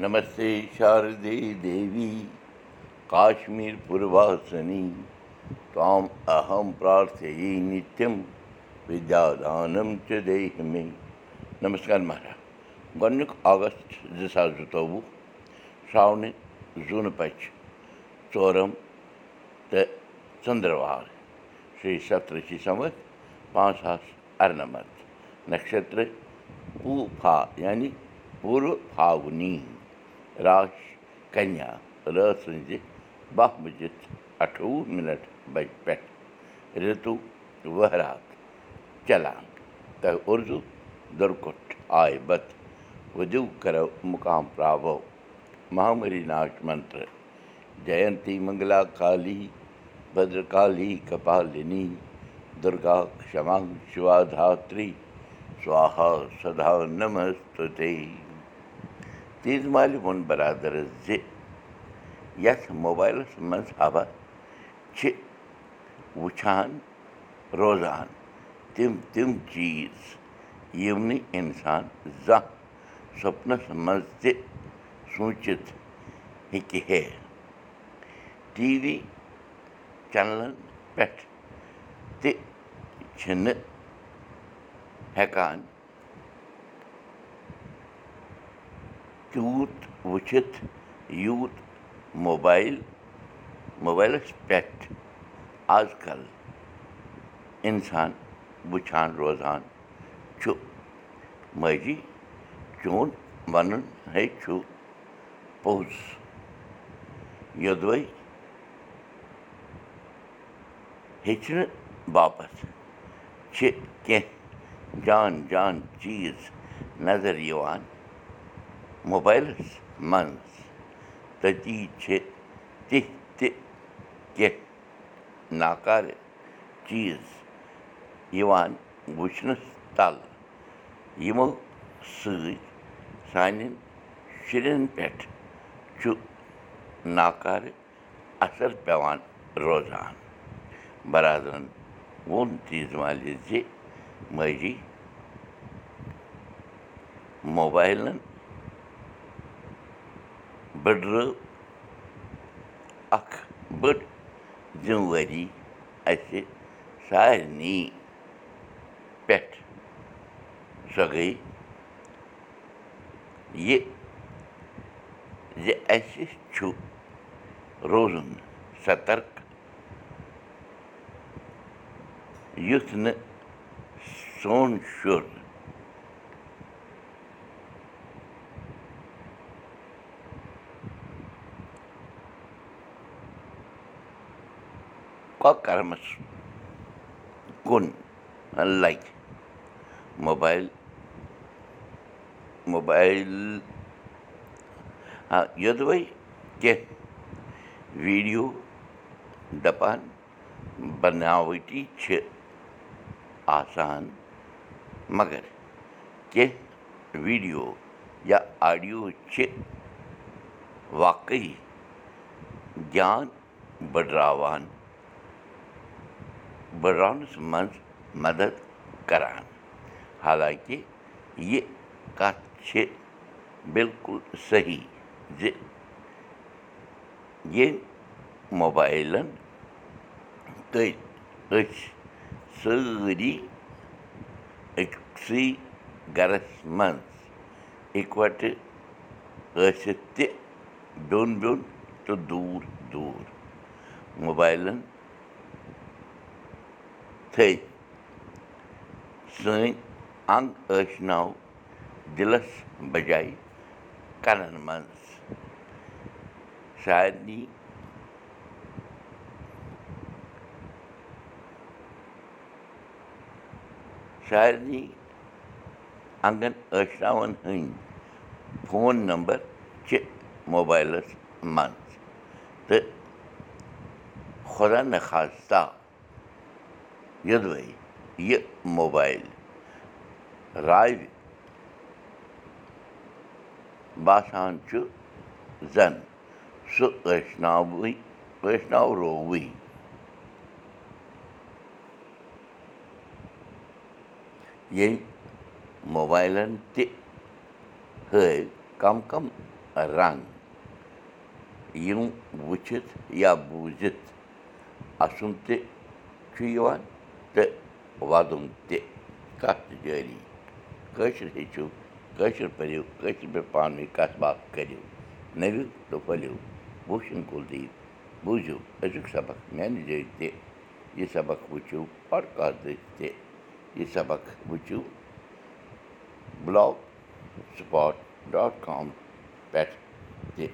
نمسے मे नमस्कार महाराज। مہراج گۄڈنیُک آگست زٕ ساس जून पच زوٗن پٔچھ चंद्रवार श्री چندروار شیٚی سپتِھِ سوتھ پانٛژھ नक्षत्र اَرن यानी पूर्व فاگُنی باہ بٔجِتھ اَٹھووُہ مِنٹ تہٕ اُردو دُرکُٹھ آیہِ بت پراوو مہامری ناش منتر جینتی منگلا کالی بدرکالی کپالِنی دُرگا کما شِوا دھاتری سوہا سدا نمستے تیٖژ مالہِ ووٚن بَرادَرَس زِ یَتھ موبایلَس منٛز ہوا چھِ وٕچھان روزان تِم تِم چیٖز یِم نہٕ اِنسان زانٛہہ سۄپنَس منٛز تہِ سوٗنٛچِتھ ہیٚکہِ ہے ٹی وی چَنلَن پٮ۪ٹھ تہِ چھِنہٕ ہٮ۪کان تیوٗت وٕچھِتھ یوٗت موبایل موبایلَس پٮ۪ٹھ۔ آز کَل اِنسان وٕچھان روزان چھُ۔ ماجی چون وَنُن ہے چھُ پوٚز۔ یوٚدوَے ہیٚچھنہٕ باپتھ چھِ کیٚنٛہہ جان جان چیٖز نظر یِوان موبایلَس منٛز تٔتی چھِ تِتھۍ تہِ کیٚنٛہہ ناکارٕ چیٖز یِوان وٕچھنَس تَل یِمو سۭتۍ سانٮ۪ن شُرٮ۪ن پٮ۪ٹھ چھُ ناکارٕ اَثر پٮ۪وان روزان بَرادرَن ووٚن تیٖژ مالہِ زِ ماجی موبایلَن بٔڈرٲو اَکھ بٔڑ ذِمہٕ وٲری اَسہِ سارنٕے پٮ۪ٹھ سۄ گٔے یہِ زِ اَسہِ چھُ روزُن سَترک یُتھ نہٕ سون شُر کۄکَرمَس کُن لَگہِ موبایل موبایل یوٚدوَے کیٚنٛہہ ویٖڈیو دَپان بَناوٹی چھِ آسان مگر کیٚنٛہہ ویٖڈیو یا آڈیو چھِ واقعی گیان بٔڈراوان بٔڈراونَس منٛز مدد کران حالانٛکہِ یہِ کَتھ چھِ بِلکُل صحیح زِ ییٚمۍ موبایلَن تہٕ أسۍ سٲری أکسٕے گَرَس منٛز اِکوَٹہٕ ٲسِتھ تہِ بیوٚن بیوٚن تہٕ دوٗر دوٗر موبایلَن سٲنۍ اَنٛگ ٲشناو دِلَس بَجاے کَنَن منٛز سارنٕے سارنٕے اَنٛگَن ٲشناوَن ہٕنٛدۍ فون نمبر چھِ موبایلَس منٛز تہٕ خۄدا نخواستہ یوٚدوَے یہِ موبایل راوِ باسان چھُ زَن سُہ ٲشناوٕے ٲشناورووٕے ییٚمۍ موبایلَن تہِ ہٲوۍ کَم کَم رنٛگ یِم وٕچھِتھ یا بوٗزِتھ اَسُن تہِ چھُ یِوان وَدُن تہِ کَتھ جٲری کٲشِر ہیٚچھِو کٲشِر پٔرِو کٲشِر پٲٹھۍ پانہٕ ؤنۍ کَتھ باتھ کٔرِو نٔوِو تہٕ پھٔلِو وُچھِنۍ کُل دیٖپ بوٗزِو أزیُک سبق میٛانہِ جایہِ تہِ یہِ سبق وٕچھِو پاڈکاسٹ دٔسۍ تہِ یہِ سبق وٕچھِو بٕلاک سٕپاٹ ڈاٹ کام پٮ۪ٹھ تہِ